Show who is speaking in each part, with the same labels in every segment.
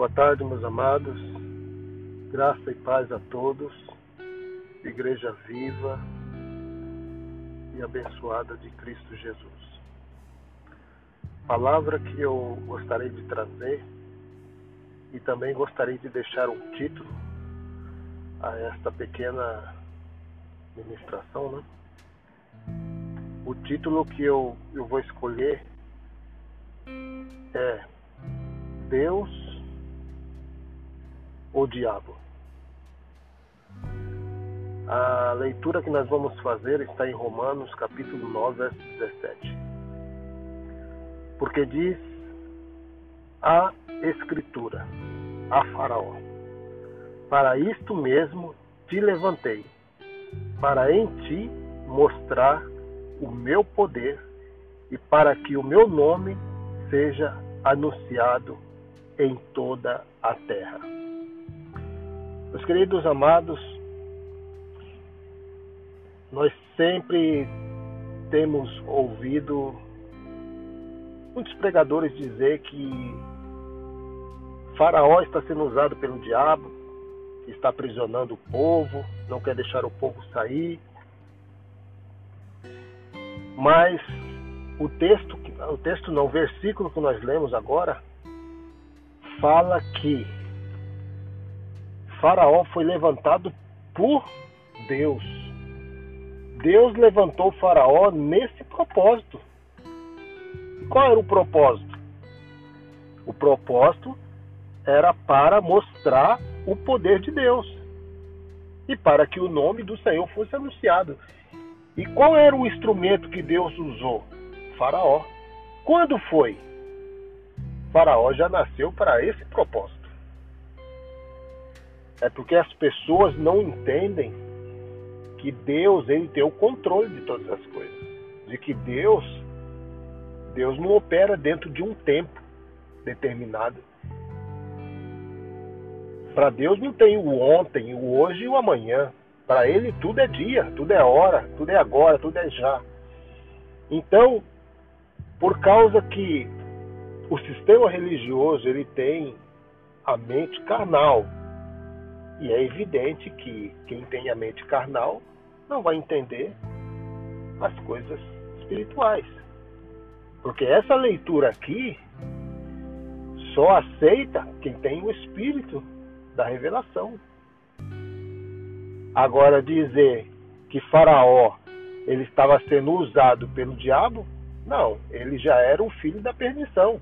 Speaker 1: Boa tarde, meus amados. Graça e paz a todos. Igreja viva e abençoada de Cristo Jesus. Palavra que eu gostaria de trazer e também gostaria de deixar um título a esta pequena ministração, né? O título que eu, eu vou escolher é Deus o diabo. A leitura que nós vamos fazer está em Romanos, capítulo 9, verso 17. Porque diz a Escritura a Faraó: Para isto mesmo te levantei, para em ti mostrar o meu poder e para que o meu nome seja anunciado em toda a terra. Meus queridos amados, nós sempre temos ouvido muitos pregadores dizer que Faraó está sendo usado pelo diabo, está aprisionando o povo, não quer deixar o povo sair. Mas o texto, o texto não, o versículo que nós lemos agora fala que Faraó foi levantado por Deus. Deus levantou Faraó nesse propósito. Qual era o propósito? O propósito era para mostrar o poder de Deus e para que o nome do Senhor fosse anunciado. E qual era o instrumento que Deus usou? Faraó. Quando foi? Faraó já nasceu para esse propósito. É porque as pessoas não entendem que Deus ele tem o controle de todas as coisas. De que Deus Deus não opera dentro de um tempo determinado. Para Deus não tem o ontem, o hoje e o amanhã. Para ele tudo é dia, tudo é hora, tudo é agora, tudo é já. Então, por causa que o sistema religioso ele tem a mente carnal, e é evidente que quem tem a mente carnal não vai entender as coisas espirituais. Porque essa leitura aqui só aceita quem tem o espírito da revelação. Agora dizer que Faraó ele estava sendo usado pelo diabo, não, ele já era o filho da perdição.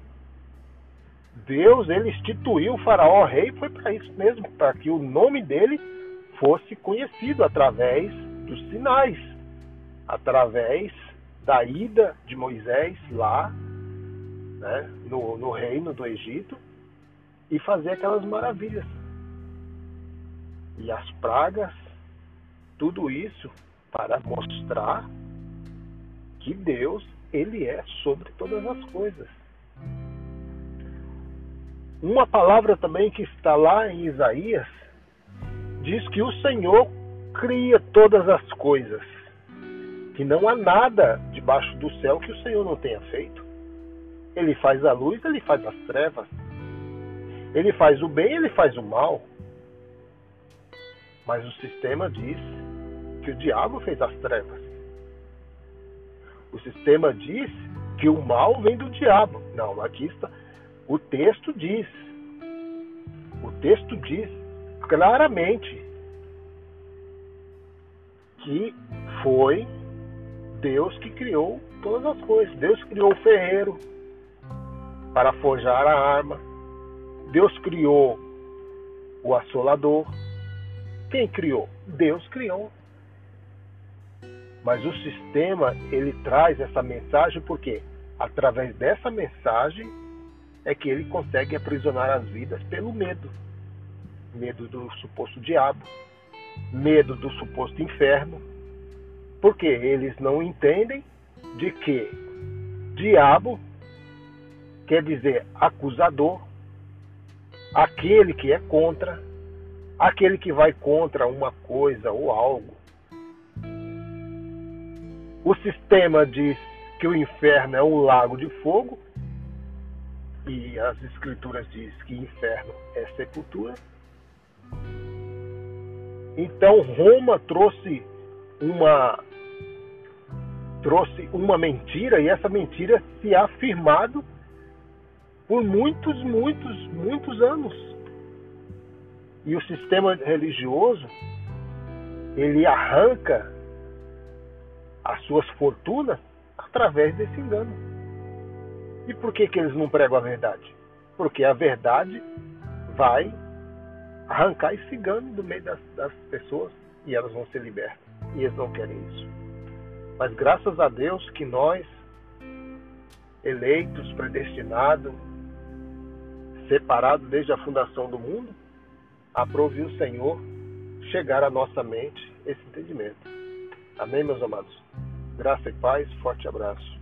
Speaker 1: Deus ele instituiu o faraó rei foi para isso mesmo, para que o nome dele fosse conhecido através dos sinais, através da ida de Moisés lá né, no, no reino do Egito e fazer aquelas maravilhas. E as pragas, tudo isso para mostrar que Deus ele é sobre todas as coisas. Uma palavra também que está lá em Isaías diz que o Senhor cria todas as coisas, que não há nada debaixo do céu que o Senhor não tenha feito. Ele faz a luz, ele faz as trevas. Ele faz o bem, ele faz o mal. Mas o sistema diz que o diabo fez as trevas. O sistema diz que o mal vem do diabo. Não, aqui está o texto diz, o texto diz claramente que foi Deus que criou todas as coisas. Deus criou o ferreiro para forjar a arma. Deus criou o assolador. Quem criou? Deus criou. Mas o sistema ele traz essa mensagem porque através dessa mensagem é que ele consegue aprisionar as vidas pelo medo. Medo do suposto diabo, medo do suposto inferno, porque eles não entendem de que diabo quer dizer acusador, aquele que é contra, aquele que vai contra uma coisa ou algo. O sistema diz que o inferno é um lago de fogo e as escrituras diz que inferno é sepultura. Então Roma trouxe uma trouxe uma mentira e essa mentira se afirmado por muitos, muitos, muitos anos. E o sistema religioso ele arranca as suas fortunas através desse engano. E por que, que eles não pregam a verdade? Porque a verdade vai arrancar esse engano do meio das, das pessoas e elas vão ser libertas. E eles não querem isso. Mas graças a Deus que nós, eleitos, predestinados, separados desde a fundação do mundo, aprove o Senhor chegar à nossa mente esse entendimento. Amém, meus amados? Graça e paz, forte abraço.